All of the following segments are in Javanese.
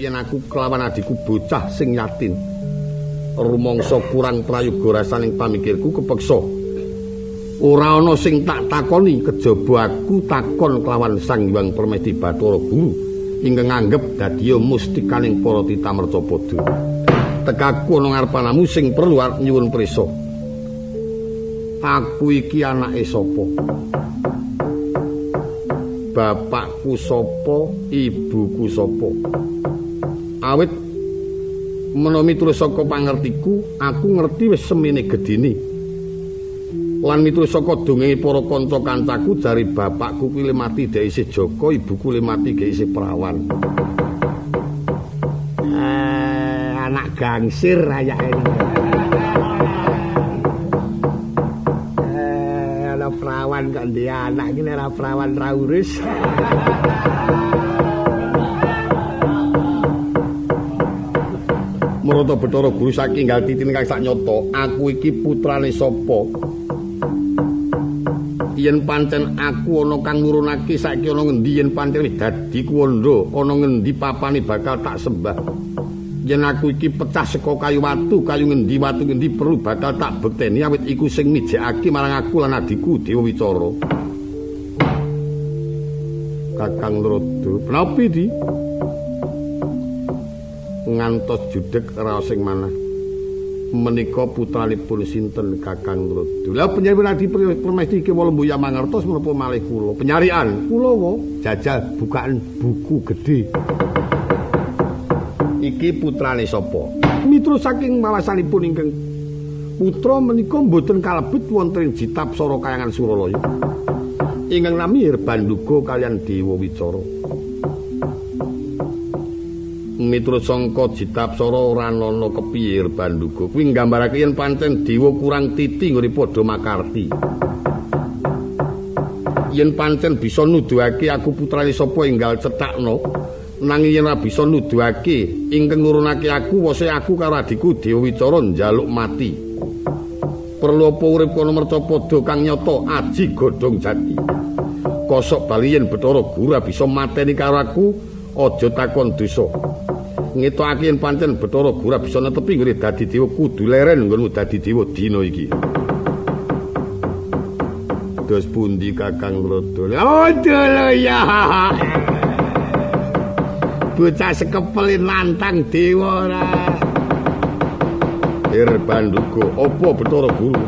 yen aku kelawan adiku bocah sing yatim rumangsa kurang prayoga rasaning pamikirku kepeksa. Ora ana sing tak takoni kejaba aku takon kelawan Sang Hyang Permesti Bathara Guru ingkang nganggep dadi mustikaning para tita mercapada tekaku ana ngarepanamu sing perlu nyuwun prisa. Aku iki anake sapa bapakku sapa ibuku sapa. Awit menawa miturut saka pangertiku aku ngerti wis semene gedine lan miturut saka dongenge para kanca-kancaku jari bapakku kuwi mati dhek isih Joko ibuku le mati dhek isih Prawan eh, anak gangsir ayake perawan kok dia anak ini ora perawan ra urus. Marata Bathara Guru saking gal titin kang sak nyoto aku iki putrane sapa? Yen pancen aku ana kang nurunake saiki ana ngendi yen pancen dadi kuwanda ana ngendi papane bakal tak sembah yen aku iki pecah saka kayu watu kayu ngendi watu ngendi perlu bakal tak bekteni awit iku sing mijekake marang aku lan adiku Dewa Wicara. Kakang Rodo menapa di ngantos judeg raos sing manah. Menika putranipun sinten Kakang Rodo lha penyari adi permesti iki wala mbuya mangertos menapa malih kula? Penyarian. Kula jajal bukaan buku gedhe iki putrane sapa? Miturut saking mawasanipun ingkang putra menika mboten kalebet wonten ing jitap sora kayangan suralaya. Ingkang nami Banduga kalian Dewa Wicara. Miturut sangka jitap sara ora ana kepiye Banduga kuwi nggambarake yen pancen dewa kurang titi nggone padha makarti. Yen pancen bisa nuduhake aku putrane sapa enggal cetakno nanging yen ora bisa nuduhake ingkang nurunake aku wose aku karo adiku Dewa Wicara njaluk mati perlu apa urip kono mercapada kang nyata aji godhong jati kosok bali yen Bathara Guru bisa mateni karo aku aja takon dosa ngetokake yen pancen Bathara Guru bisa netepi nggone dadi dewa kudu leren nggonmu dadi dewa dina iki Dos pundi Kakang Rodo? Oh, ya. Bocah sekepelin nantang dewa ora. Ir Banduga apa Bathara Guru?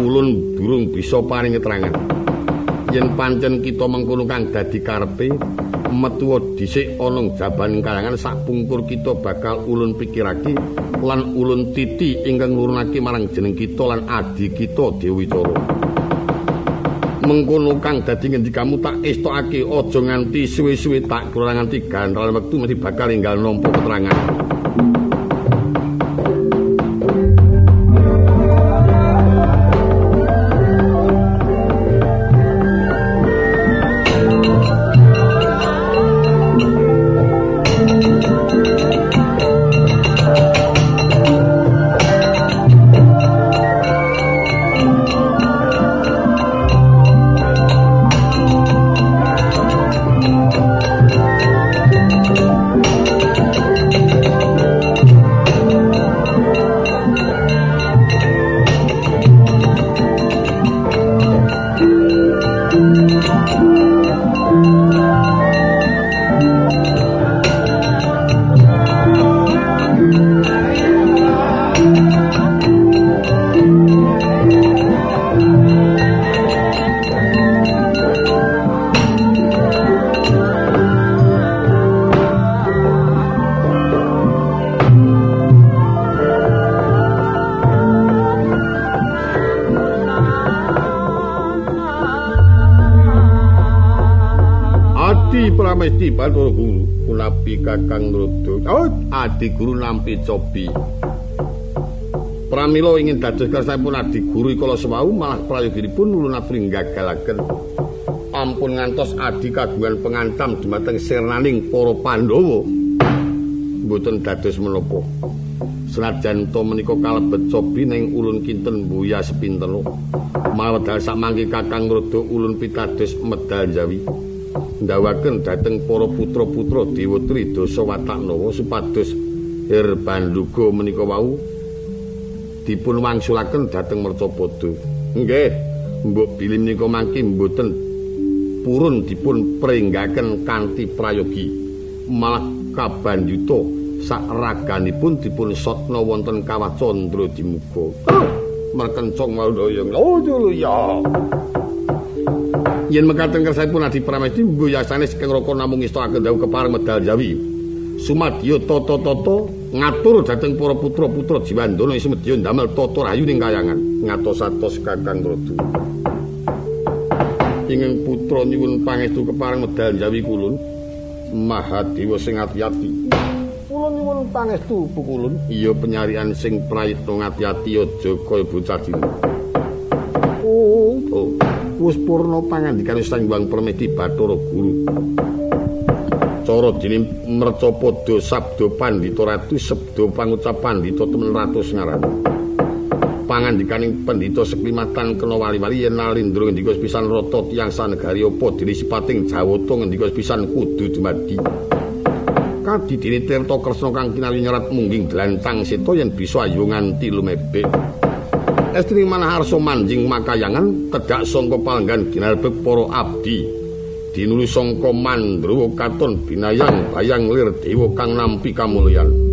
Ulun durung bisa paring keterangan yen pancen kita mengkono kang dadi karepe metu dhisik ana jaban kalangan sak pungkur kita bakal ulun pikirake lan ulun titi ingkang nurunake marang jeneng kita lan adi kita Dewi Coro mengkono kang dadi ngendikamu tak estokake aja nganti suwe-suwe tak kurang nganti gandral wektu mesti bakal enggal nampa keterangan Bathara Guru punapi Kakang Nrudo. Oh, adi guru nampi cobi. Pramila ingin dados kersanipun adi guru kala semau malah prayoginipun ulun aturi gagalaken. Ampun ngantos adi kagungan pengantam dumateng sirnaning para Pandhawa. Mboten dados menapa. Senajan to menika kalebet cobi ning ulun kinten buya sepinten. Mawedal sak mangke Kakang Nrudo ulun pitados medal jawi. Ndawaken dhateng para putra-putra Dewa Tridasa Wataknawa supados Herbanduga menika wau dipun wangsulaken dhateng Mercapada. Nggih, mbok bilih menika mangke mboten purun dipun pringgaken kanthi prayogi. Malah kabanjuta sak raganipun dipun sotna wonten kawah candra dimuga. Merkencong maldaya. Oh, ya. Yen mekaten kersaipun Adi Pramesti mbuyasane saking raka namung istakaken dawuh kepareng medal Jawi. Sumadya tata-tata ngatur dhateng para putra-putra Jiwandana semedya ndamel tata rayu ning kayangan ngatos-atos Kakang Radu. Ingin putra nyuwun pangestu kepareng medal Jawi kulun Mahadewa sing ati-ati. Kula nyuwun pangestu pukulun. Iya penyarian sing prayitna ngati-ati aja kaya bocah Oh, oh. wis purna pangandikane Sang Hyang Permedi Bathara Guru. Cara dene mercapada sabda pandhita ratu sabda pangucap pandhita temen ratus ngaran. Pangandikaning pendhita seklimatan kena wali-wali yen nalindra ngendika pisan rata tiyang sanegari apa dene sipating Jawata ngendika pisan kudu dumadi. Kadidene Tirta Kresna kang kinali nyerat mungging dlancang seta yen bisa ayo nganti lumebek. Estri manaharso manjing makayangan kedak sangka palenggan ginalbek para abdi. Dinuli sangka mandruwa katon binayang bayang lir dewa kang nampi kamulyan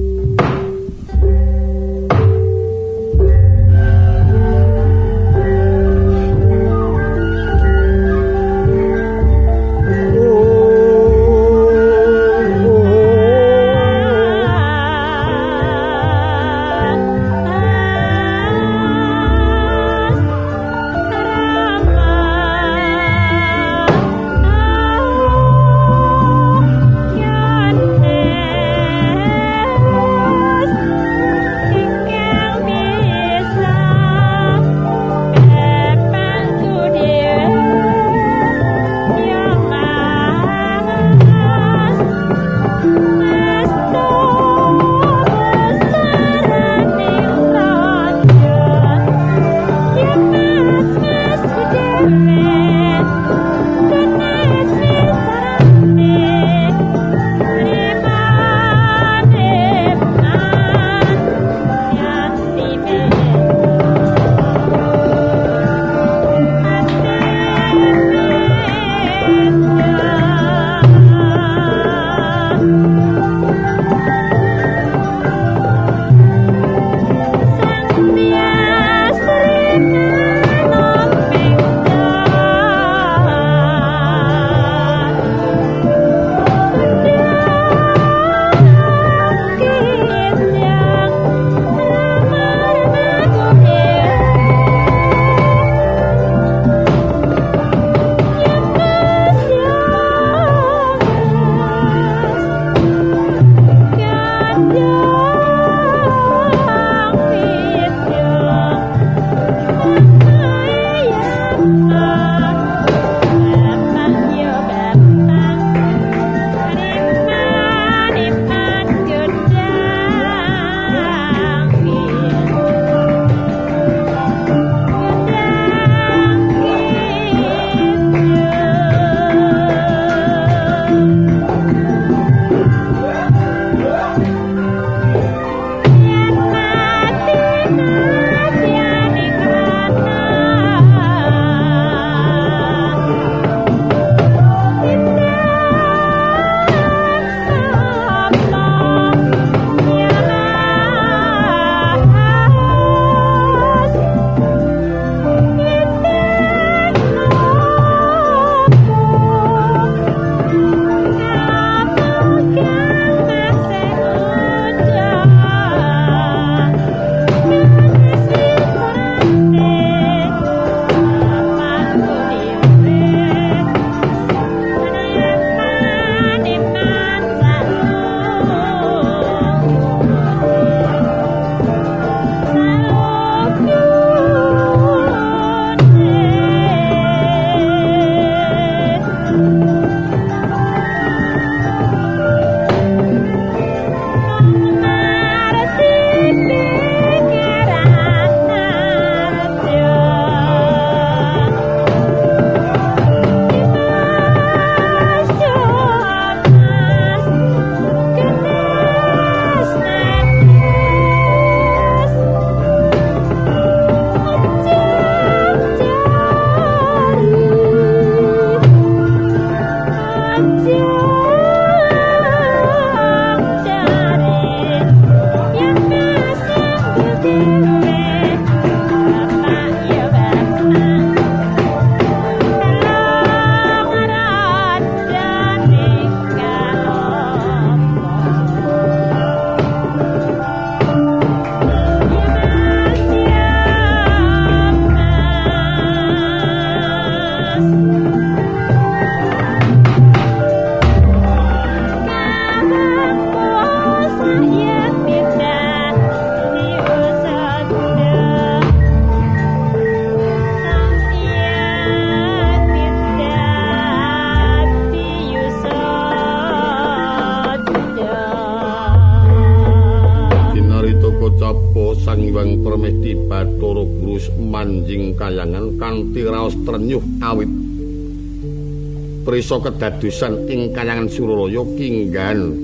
prisa kedadosan ing kayangan Suralaya kinggan.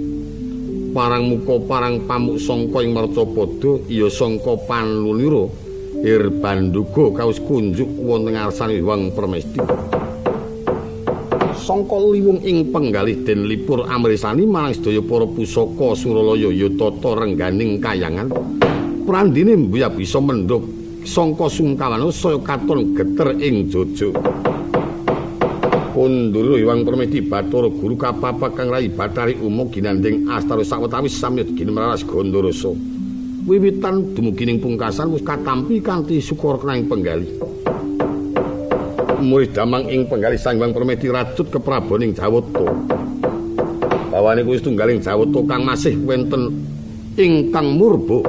Parang muka parang pamuk sangka ing Marcapada ya sangka panulira Irbanduga kaus kunjuk wonten ngarsane Hyang Permesti. Sangka liwung ing penggalih den lipur amrisani marang sedaya para pusaka Suralaya ya tata rengganing kayangan. Prandine mbuya bisa mendhok sangka sungkawana saya katon geter ing jojo Kunduru Iwang Permedi Bathara Guru Kapapa Kang Rai Bathari Umo ginanding astara sawetawis samyut ginemaras Gondoroso wiwitan dumugi pungkasan wis katampi kanthi syukur kenaing penggalih murid damang ing penggalih Sanghyang Permedi racut ke Praboning. Bawane kuwi setunggaling Jawata kang masih wenten ingkang murba.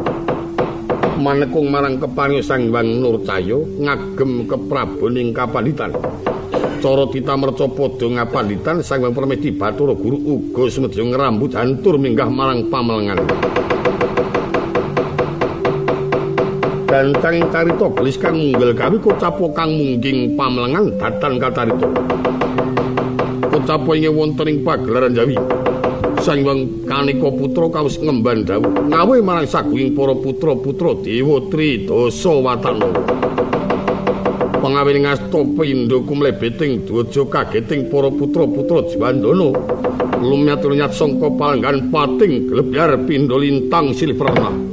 Manekung marang keparing Sanghyang Nurcaya ngagem ke Praboning Kapanditan. Cara tita merca padha ngapanditan Sanghyang Permedi Bathara Guru uga semedya ngrambut hantur minggah marang pamelengan. ganteng carita gelis kang munggel gawe kocapo kang mungging pamlengan datan kacarita. Kocapo ing wonten ing pagelaran Jawi. Sang Hyang Kanika putra kawis ngemban dawuh ngawe marang saguing para putra-putra Dewa Tri Watana pangawene ngasta pindha kumlebeting dwaja kageting para putra-putra Jiwandana. Lumiat-lumiat sangka palenggan pating glebyar pindha lintang silverna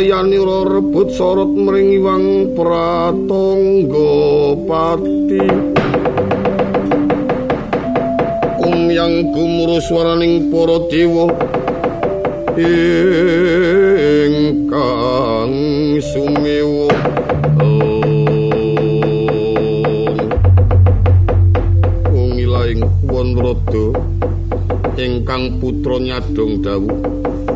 Kumlap cayani rebut sorot mring iwang pratangga pati. Yang gumuru swaraning para dewa ingkang sumewa. Ungilaing wonrada ingkang putra nyadong dawu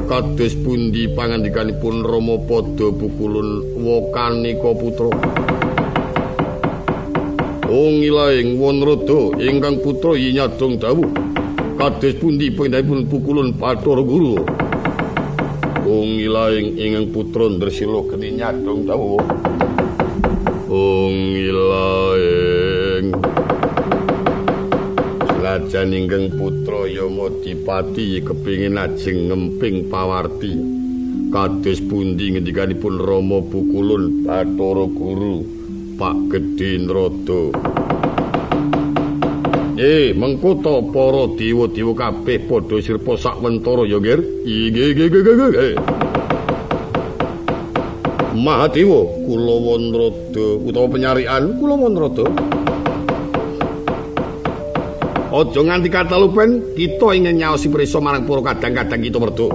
kados pundi pangandikanipun Rama Pada bukulun Wakanika putra Ungilaing wonrada ingkang putra nyadong dawu kados pundi pendhaipun pukulun Bathara Guru. Ung ilaing ingkang putra Dresila geni nyadong dawuh. Ung ilaing Lajan ingkang putra Yamadipati kepingin ajeng ngemping pawarti. Kados pundi ngendikanipun Rama pukulun Bathara Guru Pak Gedhe Nrada. Eh, mengko to para dewa-dewa kabeh padha sirpa sakwentara ya, nggih. Mahadewa, kula Wanrada utawa penyarian kula Wanrada. Aja nganti katalupen kita ingin nyaosi prisa marang para kadang-kadang kita merdo.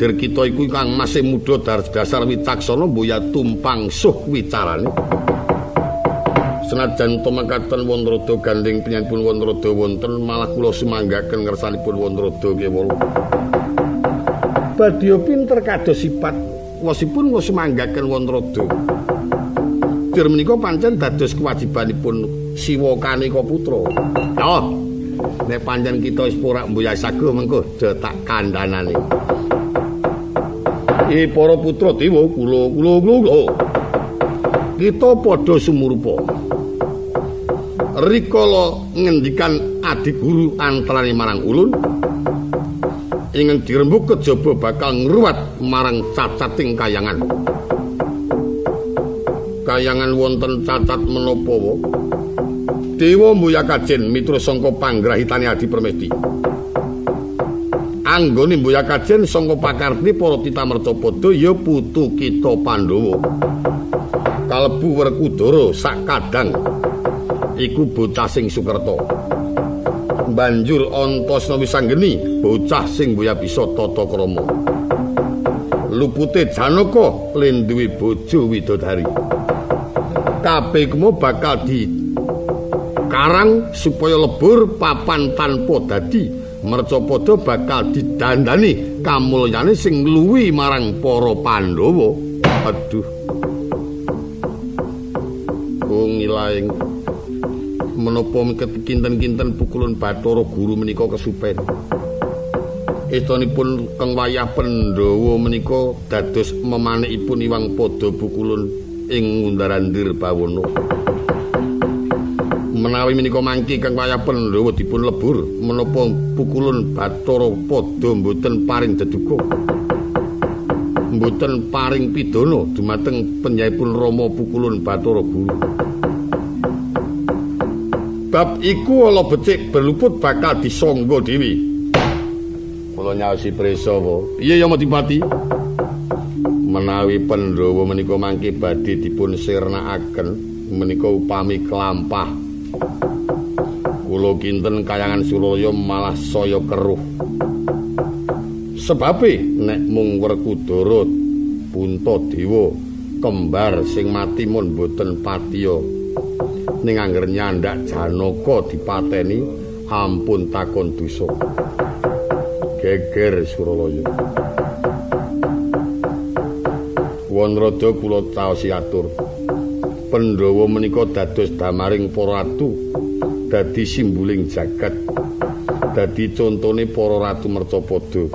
Dir kita iku kang masih muda dasar wicaksana mboya tumpang suh wicarane. senajan to makaten Wonrodo gandeng penyanpun Wonrodo wonten malah kula sumanggaken ngersanipun Wonrodo nggih wolu. Badya pinter kados sifat wasipun kula sumanggaken Wonrodo. Dir menika pancen dados kewajibanipun Siwa Kanika putra. Oh, nek pancen kita wis ora mboya sago mengko aja tak kandhanane. Eh para putra dewa kula kula kula. Kita padha sumurupa. rikala ngendikan adi guru antarane marang ulun ingin dirembuk kejaba bakal ngruwat marang cacating kayangan kayangan wonten cacat menapa wa dewa muya kajen mitra sangka panggrahitane adi permesti anggone muya kajen sangka pakarti para titamerca padha ya putu kita pandhawa kalebu werkudara sak kadang iku bocah sing sukerta. Banjur Antasena Wisanggeni, bocah sing boya bisa tata krama. Lupute Janaka len duwe bojo widodari. Kabeh kemo bakal di karang supaya lebur papan tanpa dadi mercapada bakal didandani kamulyane sing luwi marang para Pandhawa. Aduh. Wong ilaing menapa kinten-kinten pukulun Bathara Guru menika kesupen. Estunipun keng wayah Pandhawa menika dados memanekipun Iwang Pada pukulun ing Ngundarandir Bawana. Menawi menika mangki keng wayah Pandhawa dipun lebur menapa pukulun Bathara Pada mboten paring deduka. Mboten paring pidana dumateng penyaipun Rama pukulun Bathara Guru. bab iku ala becik berluput bakal disangga dewi kula nyaosi prisa wa iya ya Madipati menawi Pandhawa menika mangke badhe dipun sirnakaken menika upami kelampah kula kinten kayangan Suraya malah saya keruh sebabe nek mung Werkudara Puntadewa kembar sing mati mun boten patiya ning angger nyandak Janaka dipateni ampun takon dosa. Geger Suralaya. Wonrada kula taosi atur. Pandhawa menika dados damaring para ratu, dadi simbuling jagat, dadi contone para ratu mercapada.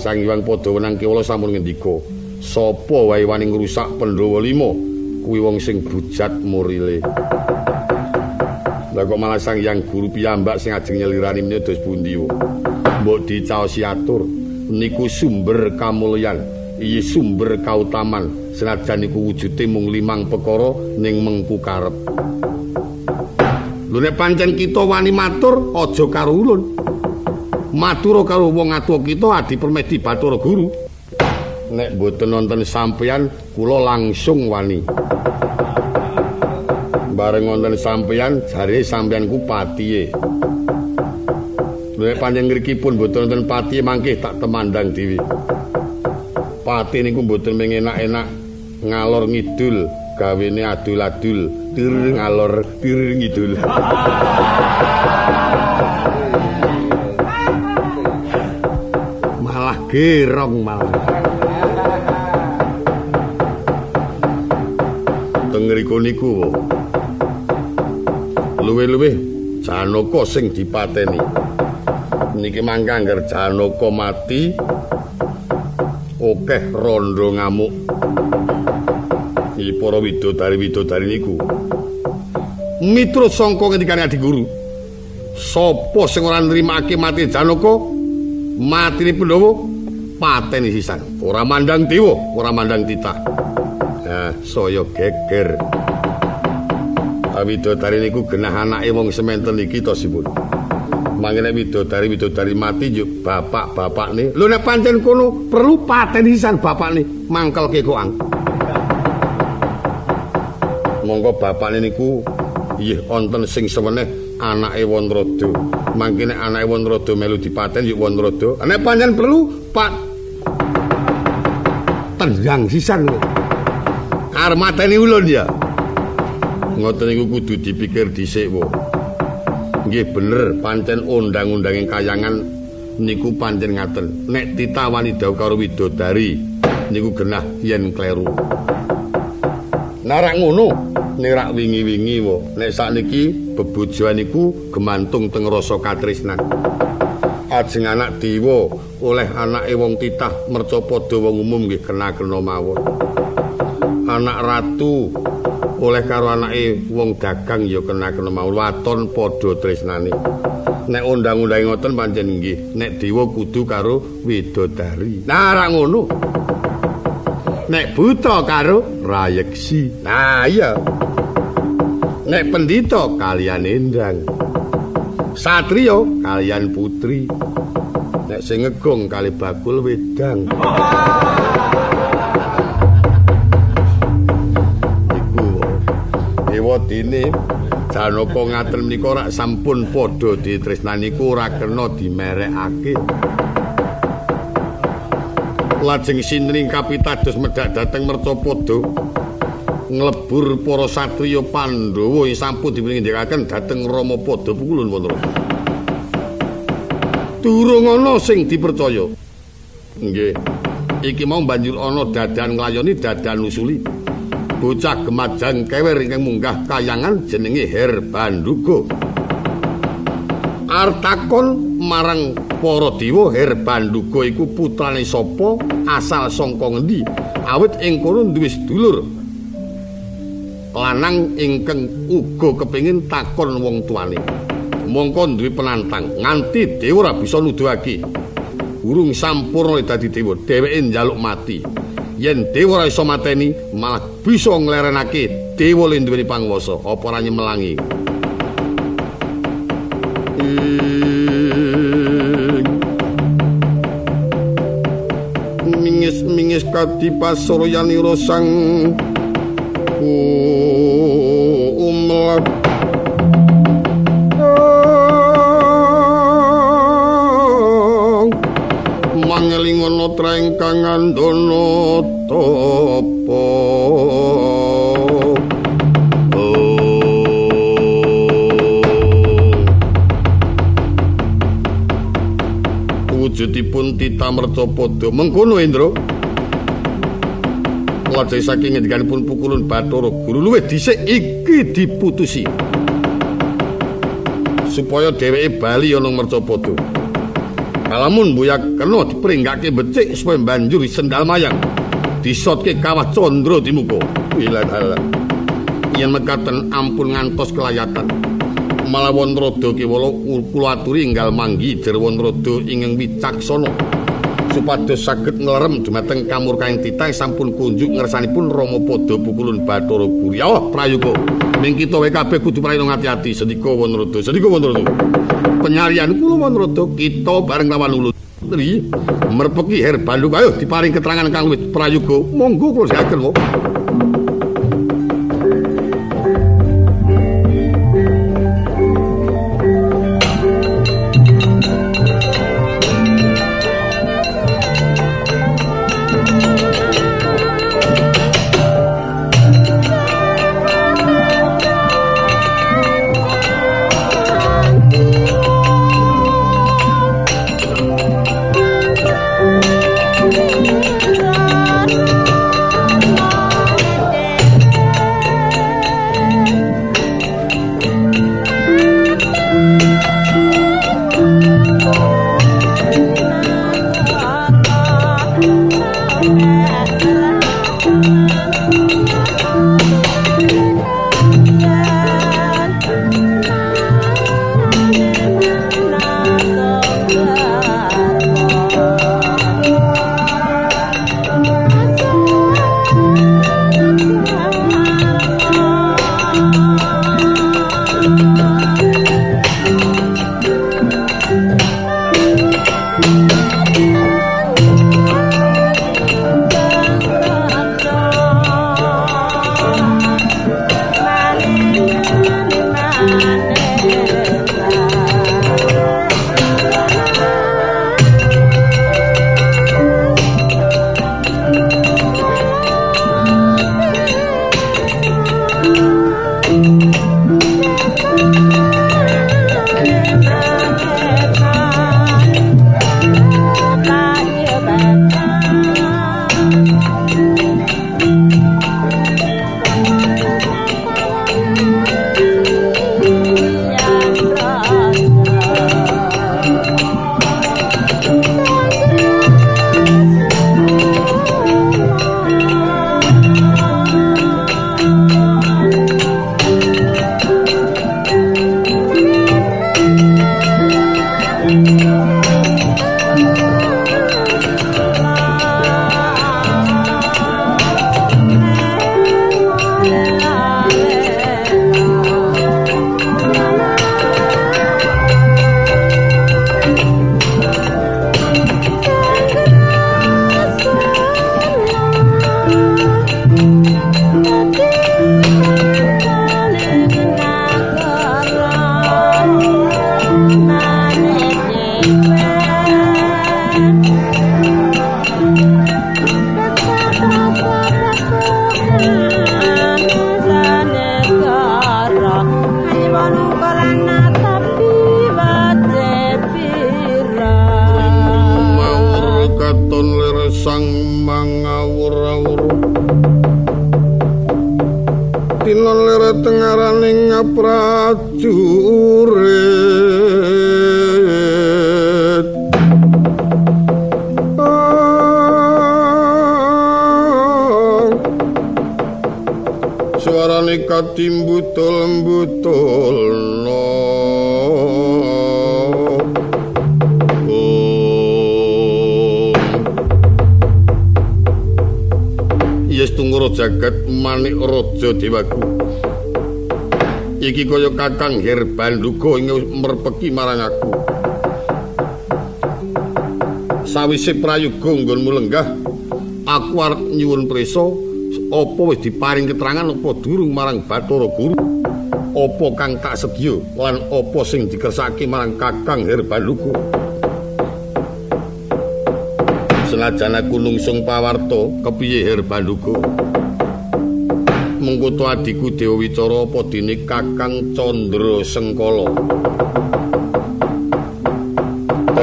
Sang Hyang Padawenang Kewala sampun ngendika, sapa wae wani ngrusak Pandhawa 5 kuwi wong sing bujat murile. Lah kok malah sang yang guru piyambak sing ajeng nyelirani menika dos pundi. Mbok dicaosi atur niku sumber kamulyan, iya sumber kautaman. Senajan niku wujude mung limang perkara ning mengku karep. Lho pancen kita wani matur aja karo ulun. Matur karo wong atuwa kita adi permedi batur guru. Nek mboten nonton sampeyan kula langsung wani. bareng wonten sampeyan jare sampeyan ku patihe. Nek panjang ngrikipun mboten wonten patihe mangke tak temandang dhewe. Pati niku mboten mengenak-enak ngalor ngidul gawene adul-adul tir ngalor tir ngidul. malah gerong malah. Tengriku niku luwe-luwe Janaka sing dipateni. Niki mangka anggar Janaka mati akeh rondo ngamuk. Iki para widodari-widodari niku. Miturut sangka ngendikane Adi Guru. Sapa sing ora nrimake mati Janaka? Matine Pandhawa pateni sisan. Ora mandang dewa, ora mandang titah. Nah, saya geger. Widodari niku genah anake wong sementen iki to sipun. Mangene widodari widodari mati yo bapak-bapakne. Lho nek pancen kono perlu patenisan bapakne mangkelke koang. Monggo bapakne niku nggih wonten sing seweneh anake Wonrodo. Mangkene anake Wonrodo melu dipaten yo Wonrodo. Nek pancen perlu Pak tendang sisan. Arep mateni ulun ya. ngoten niku kudu dipikir dhisik wo. Nggih bener pancen undang-undanging kayangan niku pancen ngaten. Nek ditawani dawuh karo widodari niku genah yen kleru. Narak ngono, nirak wingi-wingi wo. Nek sakniki bebojoan niku gemantung teng rasa katresnan. Ajeng anak diwa oleh anake wong titah mercapada wong umum nggih kena-kena mawon. Anak ratu oleh karo anake wong dagang ya kena-kena mau waton padha tresnane. Nek undang-undang ngoten pancen nggih, nek dewa kudu karo widodari. Nah, ra ngono. Nek buta karo rayeksi. Nah, iya. Nek pendito kalian endang. Satrio kalian putri. Nek sing ngegong kali bakul wedang. dene Janaka ngaten menika rak sampun padha ditresnani ku ora kena dimerekake. Lajeng sinring kapitados medhak dhateng Mercapada nglebur para satriya Pandhawa sampun dipunindikaken dhateng Ramapada pukulun wonten. Durung ana sing dipercaya. Nggih. Iki mau banjur ana dadan nglayoni dadan usuli. bocah gemajang kewer ingkang munggah kayangan jenenge Herbanduga. Artakon marang para dewa Herbanduga iku putrane sapa, asal saka ngendi? Awit ing kono duwe sedulur. Lanang ingkang uga kepingin takon wong tuane. Mongko duwe penantang nganti dewa ora bisa nuduhake. Urung sampurna dadi dewa, dheweke njaluk mati. yen dewa ora iso mateni malah bisa nglerenake dewa lan duweni pangwasa apa ora nyemelangi mingis mingis kadi sang umlat mangelingono trengkang andono topo wujudipun tita mercopodo mengkono Indro lajeng saking ngendikanipun pukulun Bathara Guru luwih dhisik iki diputusi supaya dheweke bali ana mercopodo Kalamun buyak kena diperinggake becik supaya banjur sendal mayang. Disotke kawah condro di muka. Halah. Yang mekaten ampun ngantos kelayatan. Malawon rada kewala kula aturi enggal manggi jerwon rada ingkang wicaksana supados saged nglerem dumateng kamurkaing titah sampun kunjuk ngersanipun Rama Pada pukulun Bathara Guri. Oh, prayoga. Ming kita wae kabeh kudu prayung ati-ati sedika Wanrada. Sedika Wanrada. Penyarian kula Wanrada kita bareng lawan ulun. Tri merpeki herbalu ayo diparing keterangan kang luwih prayoga. Monggo kula sekaken, dewaku. Iki kaya kakang herbanduga ing merpeki marang aku. Sawise prayoga nggonmu lenggah aku arep nyuwun prisa apa wis diparing keterangan? Apa durung marang Bathara Guru? Apa kang tak sedya lan apa sing dikersake marang kakang herbanduga senajan aku nungsung pawarta kepiye herbanduga mengkutu adiku Dewa Wicara apa dene Kakang Candra Sengkala.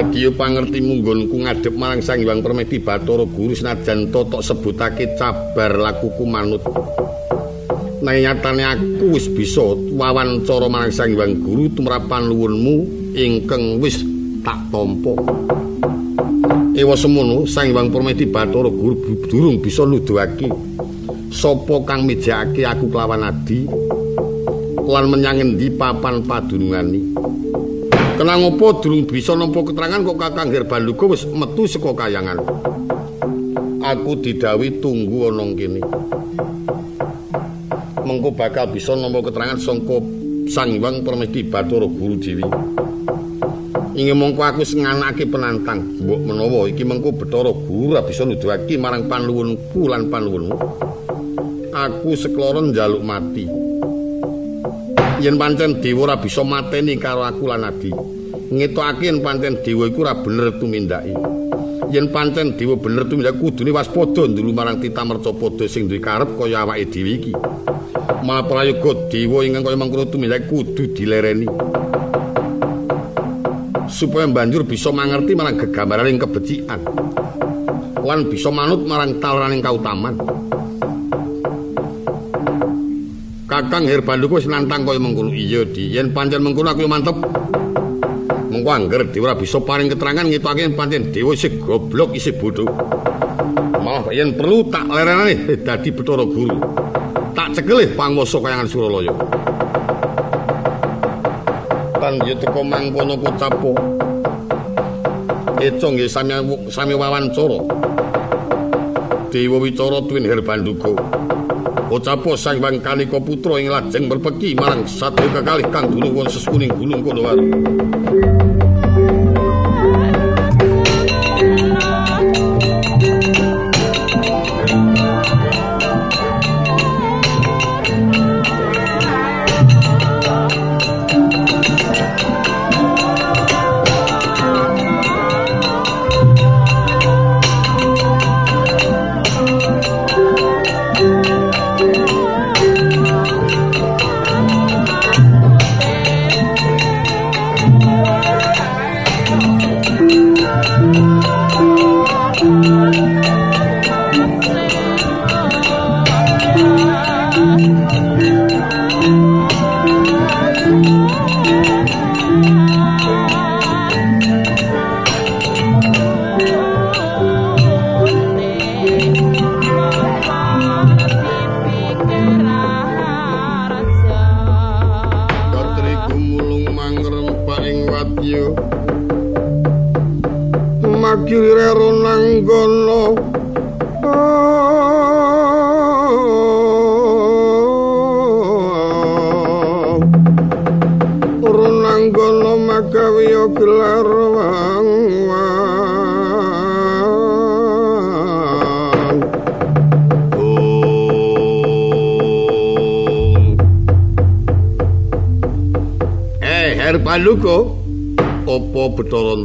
Dadi pangerti munggonku ngadhep marang Sang Hyang Permedi Bathara Guru senajan totok sebutake cabar lakuku manut. Nyatane aku wis bisa wawancara marang Sang Hyang Guru tumrapan luwunmu ingkang wis tak tampa. Ewa semono Sang Hyang Permedi Bathara Guru durung bisa nuduhake sapa kang mijake aku kelawan adi lan menyang endi papan padunungane. Kenang apa durung bisa nampa keterangan kok Kakang Herbaluga wis metu saka kayangan. Aku didawi tunggu ana kene. Mengko bakal bisa nampa keterangan saka Sang Hyang Permesti Bathara Guru Dewi. Ingin mongko aku nganake penantang. Mbok menawa iki mengko Bathara Guru bisa nuduhake marang panluwunku lan panluwunmu. Aku sekloron njaluk mati. Yen pancen dewa ora bisa mateni karo aku lan Adi. Ngetokake yen pancen dewa iku ora bener tumindaki. Yen pancen dewa bener tumindaki kudune waspada ndulu marang Tita Mercapada sing duwe karep kaya awake dhewe iki. Malah prayoga dewa ingkang kaya mangkono tumindaki kudu dilereni. supaya banjur bisa mangerti marang gegambaraning kebecikan lan bisa manut marang talraning kautaman Kakang Herbanduku wis nantang kaya mengkono iya di. Yen pancen mengkono aku mantep. Mengko angger dewa bisa paring keterangan ngitake pancen dewa isih goblok isih bodoh malah yen perlu tak lerenane dadi Bathara Guru. Tak cekelih panguwasa kayangan Suralaya. Sultan ya teko mangkono kucapo. Eco nggih sami sami wawancara. Dewa Wicara Twin Herbanduga. Ucapo Sang Kanika Putra ing lajeng berpeki marang satu kekalih kang dulung won seskuning gunung kono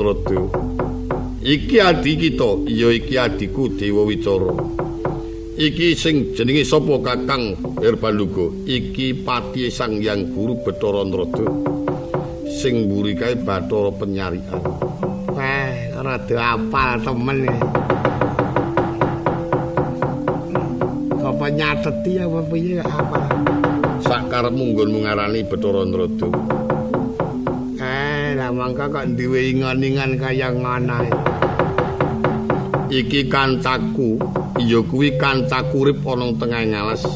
Nrada Iki adi kita iya iki adiku Dewa Wicara. Iki sing jenenge sapa Kakang Herbaluga iki pati Sang Hyang Guru Bathara Nrada sing mburi kae Bathara Penyarian Wah rada apal temen Apa nyateti apa piye apa? Sakarepmu nggonmu ngarani Bathara Nrada mangka kok duwe ingon-ingon kaya ngono. Iki kancaku, iya kuwi kancaku urip ana tengah ngalas.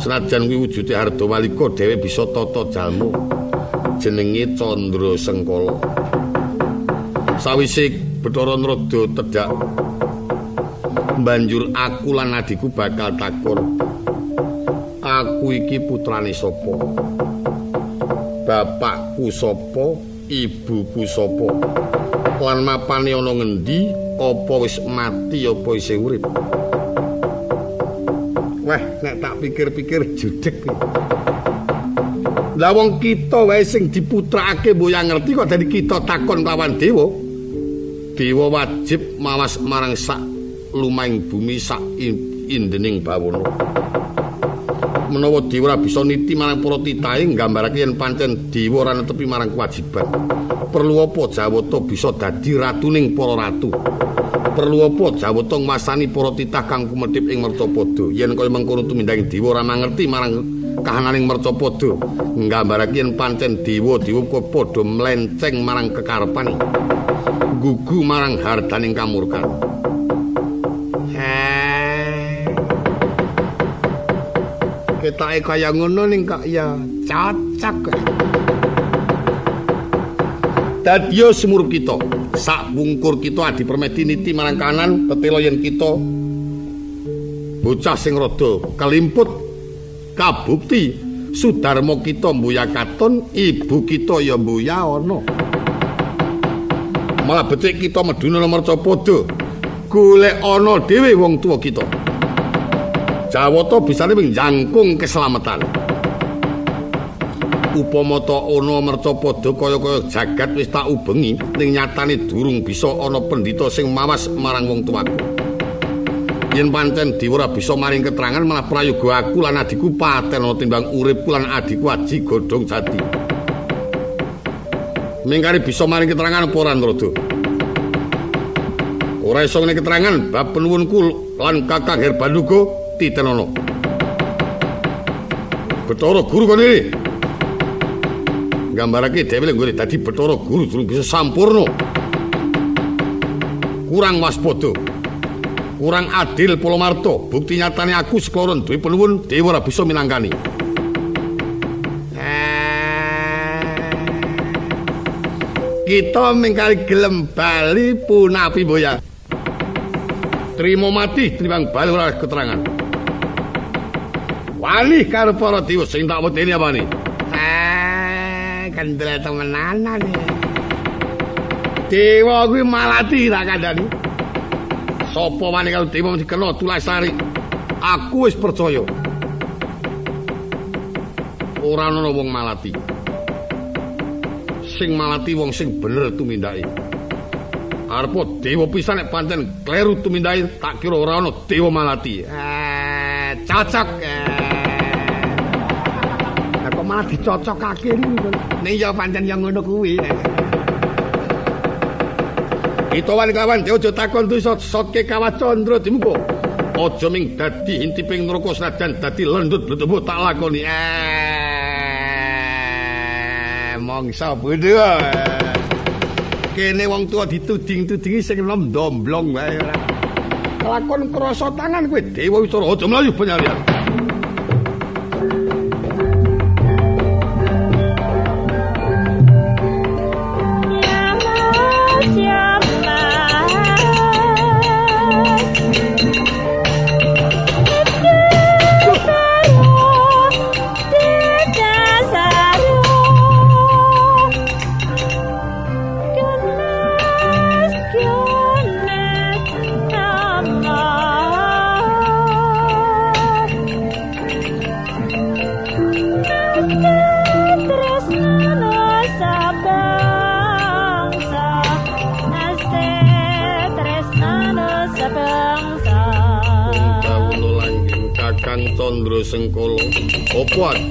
Senajan kuwi wujude Hardawalika dhewe bisa tata jalmu. Jenenge Candra Sengkala. Sawise Bathara Nrada tedhak banjur aku lan adikku bakal takon. Aku iki putrane sapa? Bapakku sapa? Ibuku sapa? Lan mapane ana ngendi? Apa wis mati? Apa isih urip? Wah nek tak pikir-pikir judeg lah wong kita wae sing diputrakake mboya ngerti kok dadi kita takon lawan dewa. Dewa wajib mawas marang sak lumahing bumi sak indening bawono menawa dewa bisa niti marang para titahe nggambarake yen pancen dewa ora netepi marang kewajiban. Perlu apa Jawata bisa dadi ratuning para ratu? Perlu apa Jawata ngmasani para titah kang kumedhip ing Mercapada? Yen kaya mengkono tumindang dewa ora mangerti marang kahananing Mercapada, nggambarake yen pancen dewa-dewa kok padha mlenceng marang kekarepan. Gugu marang hardaning kamurkan. Ketake kaya ngono ning kok ya cocok. Dadiya semurup kita. Sak wungkur kita adi permedi niti marang kanan tetelo yen kita bocah sing rada kalimput kabukti sudarma kita mbuya katon ibu kita ya mbuya ana. Malah becik kita meduna nomor capada golek ana dhewe wong tuwa kita. Jawata bisane ping jangkung keselamatan. Upama ta ana mercapada kaya-kaya jagat wis tak ubengi ning nyatane durung bisa ana pendhita sing mawas marang wong tuwaku. Yen pancen Dewa ora bisa maring keterangan malah prayoga aku lan adikku paten timbang uripku lan adikku aji godhong jati. Mingkari bisa maring keterangan apa ora Ndrada? Ora iso keterangan bab penuwunku lan Kakang Herbanduga titenono. Betara guru kene. Gambarake dhewe nggone dadi betara guru durung bisa sampurno. Kurang waspada. Kurang adil Polomarto. Bukti nyatane aku sekloron duwe penuwun dewa ora bisa minangkani. Kita mingkali gelem bali punapi boya. Trimo mati timbang bali ora keterangan. Wani karo para dewa sing tak wedeni apane? Eh, kendel temenanan iki. Dewa kuwi malati tak kandhani. Sapa wani karo dewa mesti kena tulasari. Aku wis percaya. Ora ana wong malati. Sing malati wong sing bener tumindake. Arep dewa pisan nek pancen kleru tumindake tak kira ora ana dewa malati. Eh, cocok. Malah dicocokake niku. Ning ya pancen yang ngono kuwi. Itowan kawan aja takon tu sotke kawacandra dimuka. Aja ming dadi intiping neraka senajan dadi lendut bletembu tak lakoni. Eh, mongso bodho. Kene wong tua dituding-tudingi sing nom domblong wae. Lakon krasa tangan kowe Dewa Wicara aja mlayu penyalian.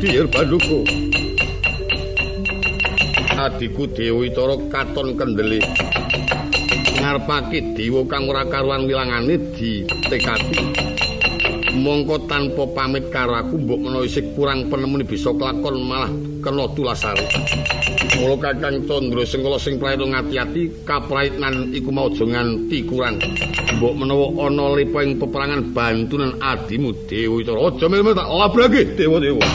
Apa adi Herbanduga? Adiku Dewi Tara katon kendeli. Ngarepake dewa kang ora karuan wilangane ditekati. Mongko tanpa pamit karo aku mbok menawa isih kurang penemune bisa kelakon malah kena tulasari. Mula Kakang Candra Sengkala sing prayoga ngati-ati kapraitnan iku mau aja nganti kurang. Mbok menawa ana lipa ing peperangan bantunan adimu Dewa Witara aja melu tak labrake dewa-dewa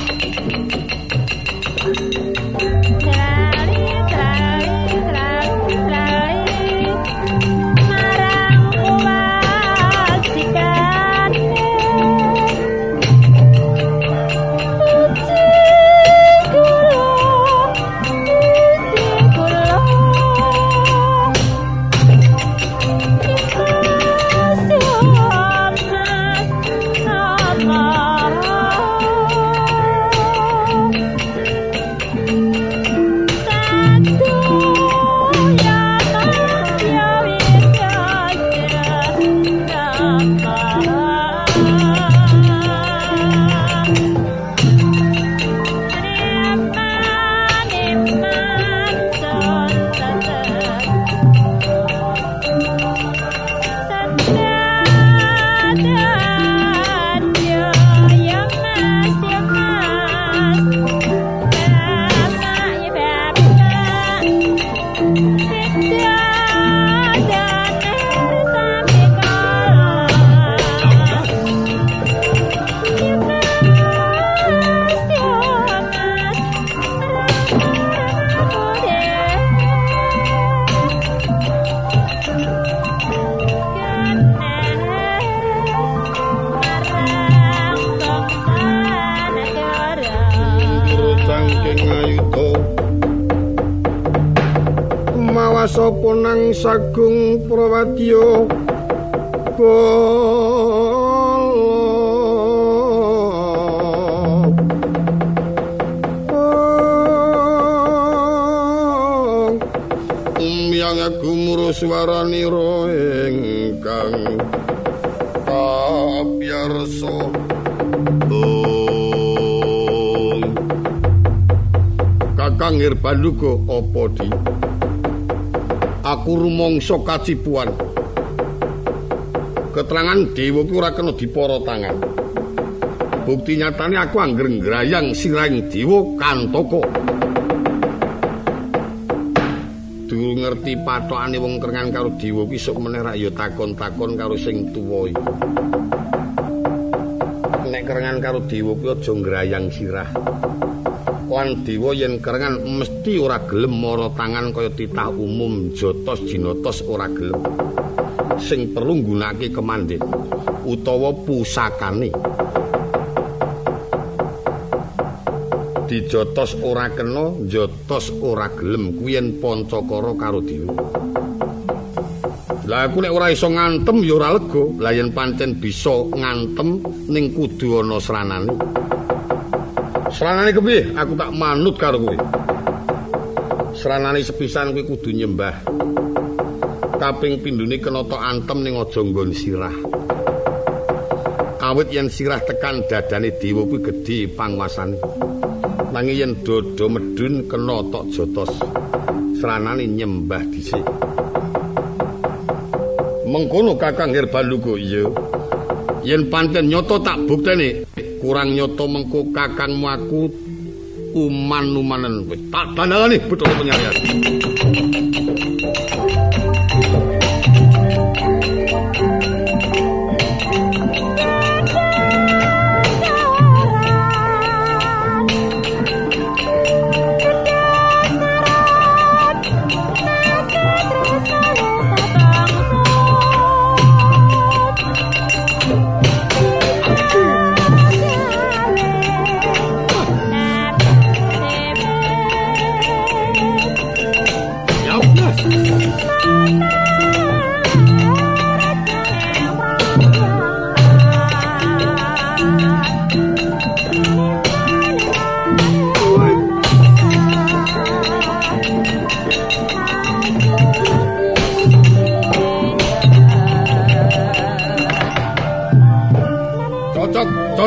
sagung prawadya Umyang gumuru swaranira ingkang kapyarsa Kakang Hirbaluga apa di Aku rumangsa kacipuan keterangan dewa ku ora kena dipara tangan. Bukti nyatane aku angger ngrayang sirahing dewa kantoko. Durung ngerti patokane wong kerengan karo dewa ku isuk meneh rak ya takon-takon karo sing tuwa iki. Nek kerengan karo dewa ku aja ngrayang sirah. Lan dewa yen kerengan mesti ora gelem mara tangan kaya titah umum jotos jinotos ora gelem. sing perlu nggunakake kemandhen utawa pusakane dijotos ora kena jotos ora gelem kuwi yen pancakara karo dewa Lah aku nek ora iso ngantem ya ora lega. Lah yen pancen bisa ngantem ning kudu ana sranane. Sranane kepiye? Aku tak manut karo kowe. Sranane sepisan kuwi kudu nyembah. kaping pindune kena tok antem ning aja nggon sirah. Awit yen sirah tekan dadane dewa kuwi gedhe panguasane. Nanging yen dodo medun kena tok jotos. Sranane nyembah dhisik. Mengkono Kakang Herbaluga iya. Yen pancen nyoto tak buktene kurang nyoto mengko kakangmu aku uman-umanen wis tak dandangane betul penyarian. cocok kan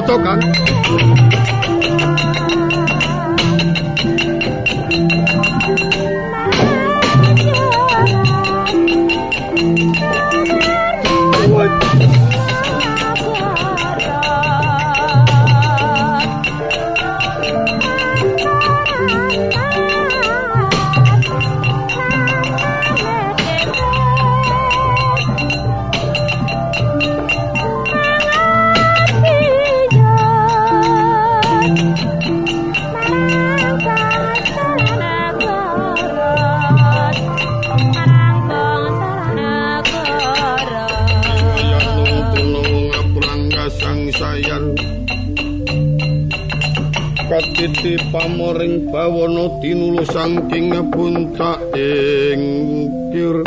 tocan. Saking puncak ing ukir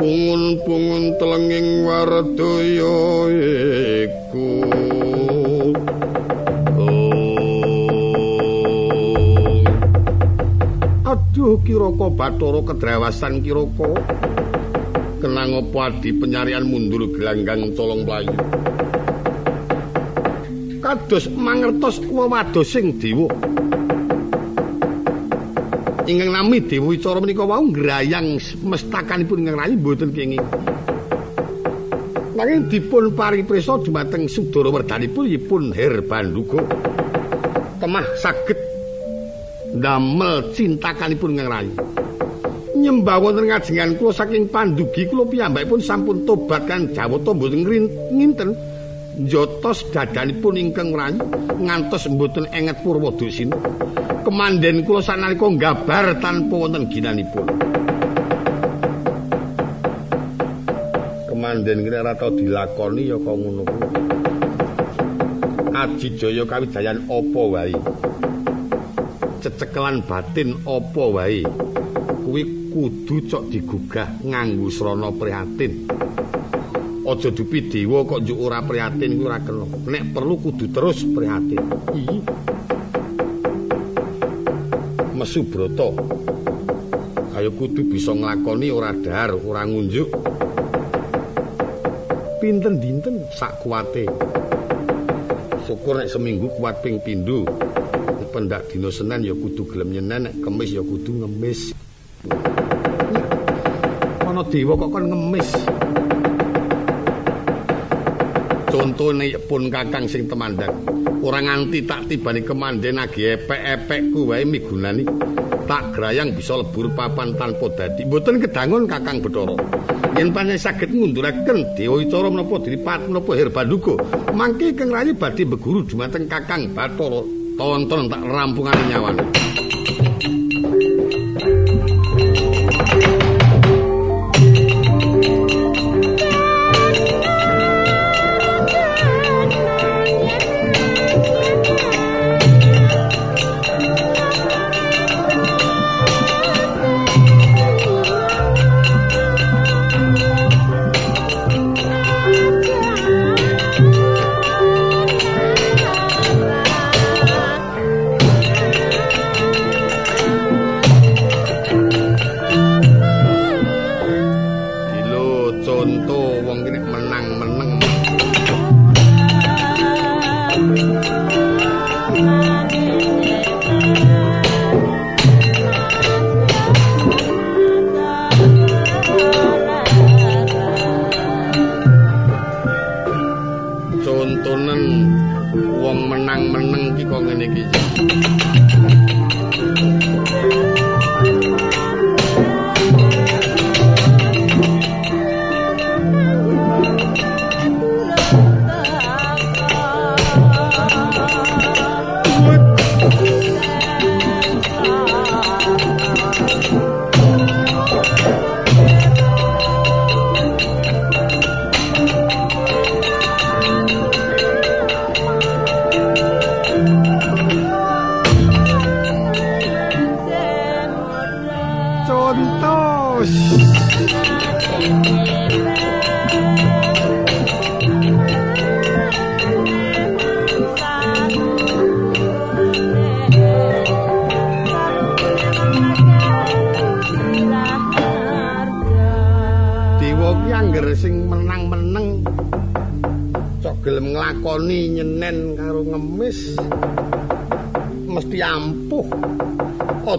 pungun-pungun telenging wardaya iku. Aduh Kiraka Bathara kedrawasan Kiraka kenang apa adi penyarian mundur gelanggang colong playu kados mangertos wawados sing dewa. Ingkang nami dewa wicara menika wau ngrayang mestakanipun ingkang rayi mboten kenging. Nanging dipun pariprisa dumateng Sudara werdanipun yipun Herbanduga temah saged ndamel cintakanipun ingkang rayi. Nyembah wonten ngajengan kula saking pandugi kula piyambakipun sampun tobat kan jawata mboten nginten njotos dadanipun ingkang rayi ngantos mboten enget purwa dosin kemanden kula sanalika nggabar tanpa wonten ginanipun kemanden kira ora tau dilakoni ya kok ngono kuwi Adijaya kawidayan apa wae. Cecekelan batin apa wae. Kuwi kudu cok digugah nganggo srana prihatin. Aja dupi dewa kok njuk ora prihatin kuwi ora kena. Nek perlu kudu terus prihatin. Iya. Mesu Brata. Ayo kudu bisa nglakoni ora dahar, ora ngunjuk. Pinten dinten sak kuwate. syukur nek seminggu kuat ping pindho. Pendak dina Senin ya kudu gelem nyenen, nek Kamis ya kudu ngemis. Ana dewa kok kon ngemis. Contone pun kakang sing temandang. Ora nganti tak tibani kemanden agi epek-epekku wae migunani. Tak grayang bisa lebur papan tanpa dadi. Mboten kedangun kakang Bathara. yen panjenengan saged ngunduraken Dewa Wicara menapa Diripat menapa Herbanduga mangke Kang Rayi badhe beguru dumateng Kakang Bathara tonton tak rampungan nyawane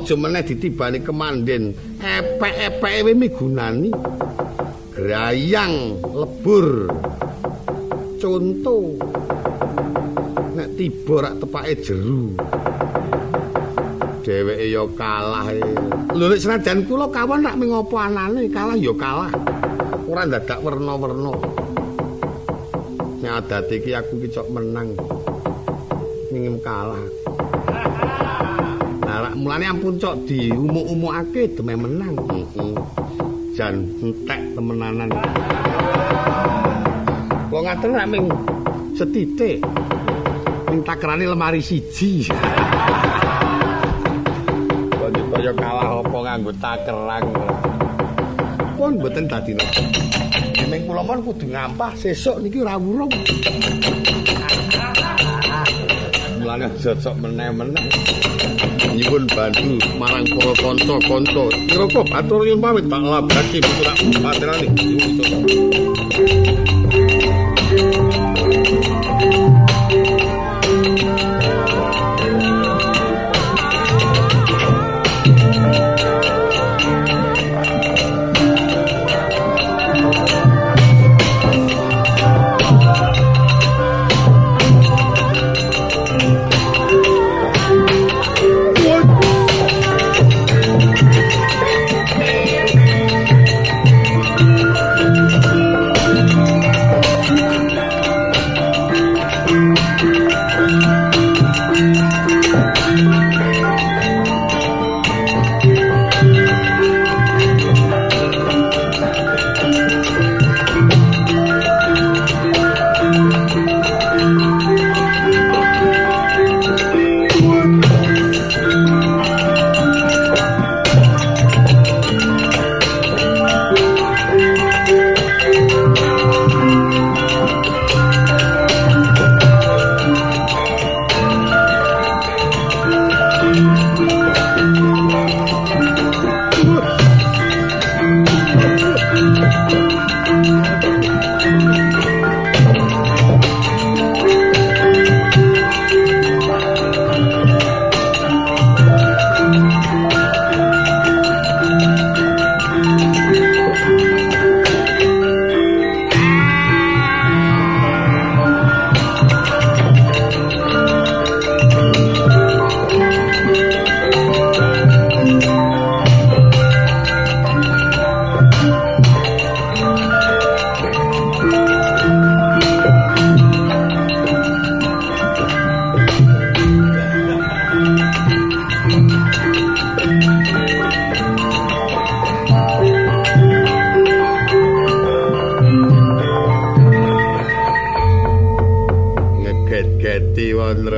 aja meneh ditibani kemanden epek-epeke we migunani grayang lebur. Conto. Nek tiba rak tepake jeru. Dheweke ya kalah lho nek senajan kula kawan rak mengopo anane? Kalah ya kalah. Ora dadak werna-werna. Nek adate iki aku ki cok menang. Ngingem kalah mulane ampun cok di umuk-umukake deme menang. Heeh. Jan entek temenanan. Wong ngaten nek ming setitik. Ming takrane lemari siji. Kaya kalah apa nganggo takerang. Pun mboten dadi napa. Ming kula pun kudu ngampah sesuk niki ora wurung. Mulane aja sok meneh-meneh. Nyuwun bantu marang para kanca-kanca. Kira-kira batur yen pamit tak labaki putra patrane.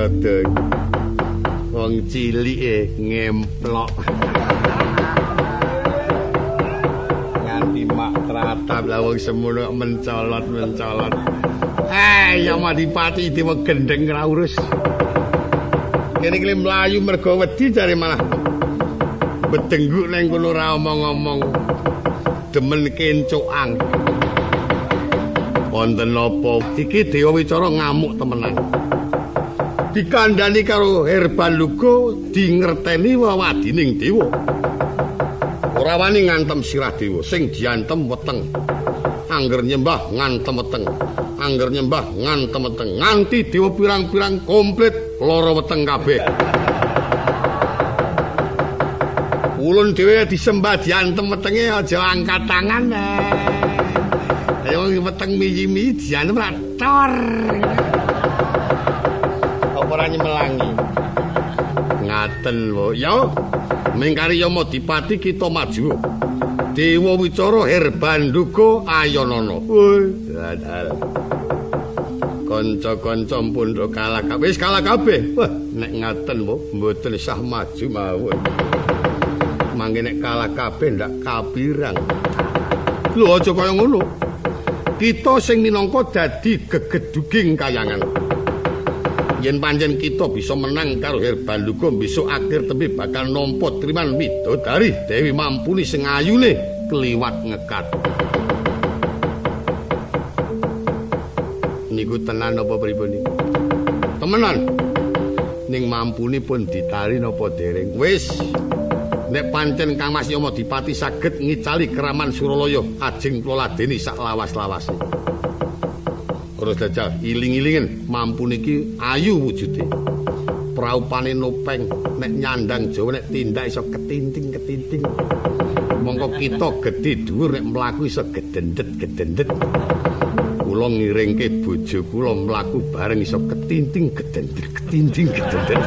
Rada wong cilik e ngemplok. Nganti mak tratap lah wong semono mencolot mencolot. Eh ya madipati dewa gendeng ra urus. Kene iki mlayu mergo wedi jare malah. Bedengguk ning kono ra omong-omong. Demen kencokan wonten napa iki dewa wicara ngamuk temenan dikandani karo herban lugo dingerteni wawadining dewa. Ora wani ngantem sirah dewa sing diantem weteng. Angger nyembah ngantem weteng angger nyembah ngantem weteng nganti dewa pirang-pirang komplit lara weteng kabeh. Ulun dhewe disembah diantem wetenge aja angkat tangan eh. Ayo weteng miji-miji dianem ra ora nyemelangi? Ngaten lho. Ya. Mingkari Yama Dipati kita maju. Dewa Wicara Herbanduga Ayanana. Woi, dadal. Kanca-kanca pundhok kalah kabeh. Wis kalah kabeh. Wah, nek ngaten lho, mboten sah maju mawon. Mangke nek kalah kabeh ndak kapirang. Lho aja kaya ngono. kita sing minangka dadi gegeduging kayangan. Yen pancen kita bisa menang karo Herbaluga besok akhir tembe bakal nampa triman widodari Dewi Mampuni sing ayune kliwat ngekat. Niku tenan apa pripun iki? Temenan. Ning Mampuni pun ditari napa dereng? Wis nek pancen Kang Mas Yama Dipati saged ngicali keraman Suralaya ajeng kula ladeni sak lawas-lawase. Terus dajal iling-ilingen mampu niki ayu wujude. Praupane nopeng nek nyandang Jawa nek tindak iso ketinting-ketinting. Mongko kita gedhe dhuwur nek mlaku iso gedendet-gedendet. Kula ngiringke bojo kula mlaku bareng iso ketinting-gedendet-ketinting-gedendet.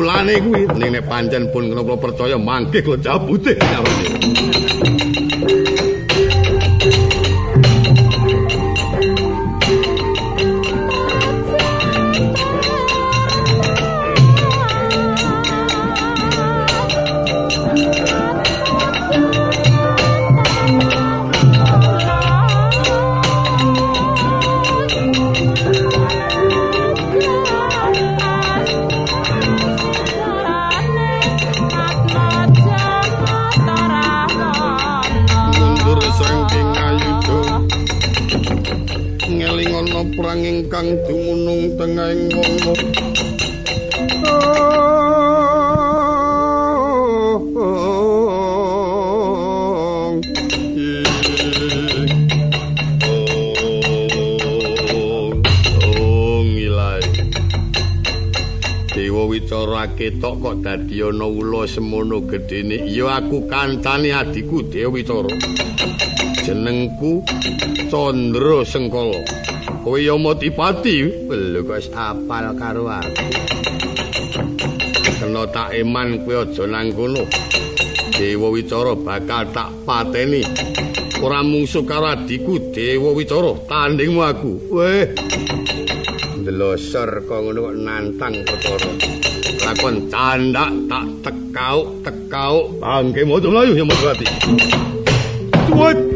mulane kuwi nek pancen pun kula percaya mangke kula cabute ketok kok dadi ana ula semono gedene ya aku kancane adiku Dewi Cara jenengku Candra Sengkala. Kowe ya Matipati lho kok apal karo aku? Kena tak eman kowe aja nang kono. Dewa Wicara bakal tak pateni. Ora mungsuh karo adiku Dewa Wicara. Tandingmu aku. Weh. Ndelosor kok ngono kok nantang Bathara lakon candak tak tekau tekau bangke mojo melayu yang berarti tuat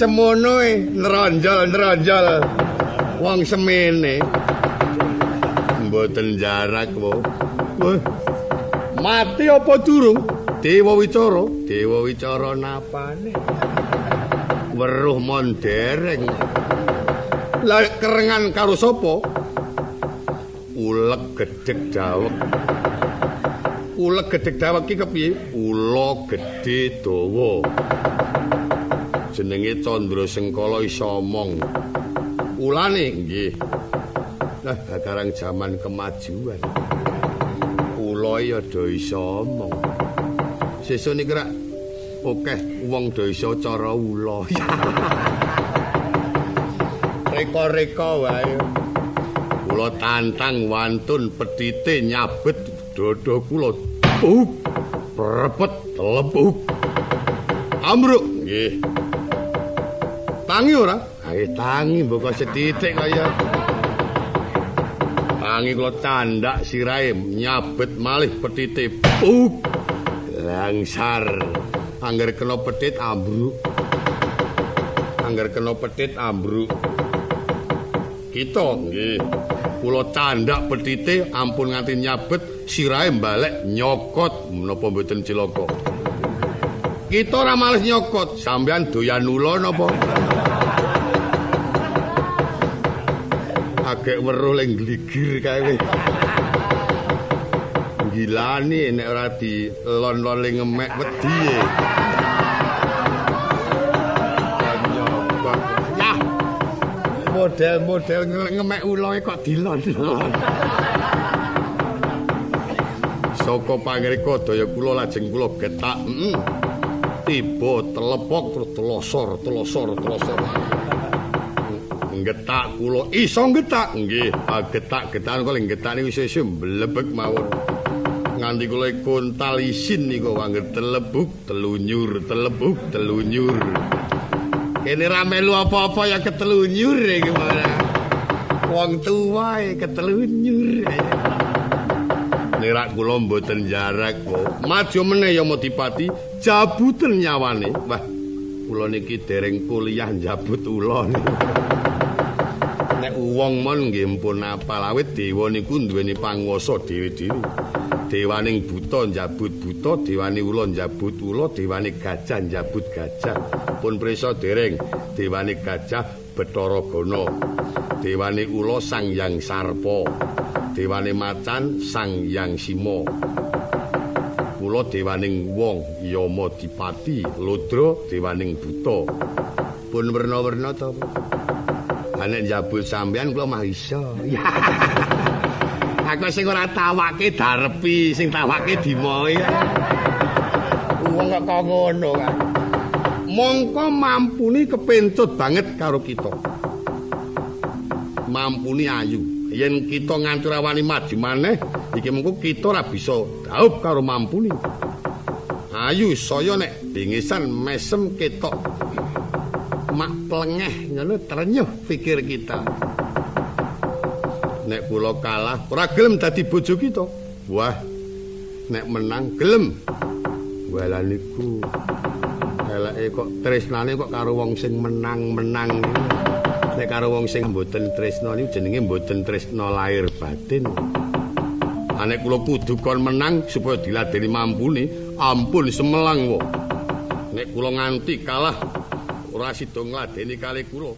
semono e nronjol-nronjol. Wong semene. Mboten jarak, wo. Mati apa durung? Dewa Wicara, Dewa Wicara napane? Weruh mondereng. Lah kerengan karo sapa? Uleg gedhek dawek. Uleg gedhek dawek iki kepiye? Ula gedhe dawa. Jenenge Candra Sengkala isa omong. Ulane Nggih. Lah sekarang zaman kemajuan. Ula ya do isa omong. Sesuk niki rak akeh wong do isa cara ula. reka-reka wae. Kula tantang wantun petite nyabet dada kula. Buk, repet lebuk. Amruk Nggih. Tangi ora? Ae tangi mbok setitik kaya. Tangi kula candak sirahe nyabet malih petite. Buk. Langsar. Angger kena petit ambruk. Angger kena petit ambruk. Kita nggih. Kula candak petite ampun nganti nyabet sirahe balik nyokot menapa mboten cilaka. Kita ora males nyokot. Sampeyan doyan ula napa? Agek weruh ling gligir kae wis. Gilani nek ora dilon-lon ling ngemek wedi. e. Model-model ngemek ulae kok dilon. Saka pangreka daya kula lajeng kula getak. Heeh. Tiba telepok terus telosor, telosor, telosor. Getak kula iso getak. Nggih, getak-getakan kula getak niku wis mlebek mawon. Nganti kula kontal isin niku angger telebuk, telunyur, telebuk, telunyur. Kene ra melu apa-apa ya ketelunyur iki mana. Wong tuwa e ketelunyur. Nirak kula mboten jarak kok. Maju meneh ya Modipati, jabuten nyawane. Wah, kula niki dereng kuliah jabut niku. Nek wong mon nggih mpun apal awit dewa niku duweni panguwasa dhewe-dhewe. Dewaning buta njabut buta, dewane ula njabut ula, dewane gajah njabut gajah. Pun prisa dereng, dewane gajah Bathara Gana. Dewane ula Sang Hyang Sarpa. Dewane macan Sang Hyang Sima. Kula dewaning wong Yama Dipati, Ludra dewaning buta. Pun werna-werna to. Ha nek njabut sampean kula mah iso. Aku sing ora tawake darepi, sing tawake dimoe. Wong kok kok ngono kan. Mongko mampuni kepencut banget karo kita. Mampuni ayu. Yen kita nganti rawani maju maneh, iki mengko kita ora bisa daup karo mampuni. Ayu saya nek dingisan mesem ketok mak plengeh ngono trenyuh pikir kita. Nek kula kalah ora gelem dadi bojo kita. Wah, nek menang gelem. Wala niku eleke kok tresnane kok karo wong sing menang-menang. Nek karo wong sing mboten tresna niku jenenge mboten tresna lahir batin. Anek kula kudu kon menang supaya diladeni mampuni, ampun semelang wo. Nek kula nganti kalah ora sida ngladeni kali kula.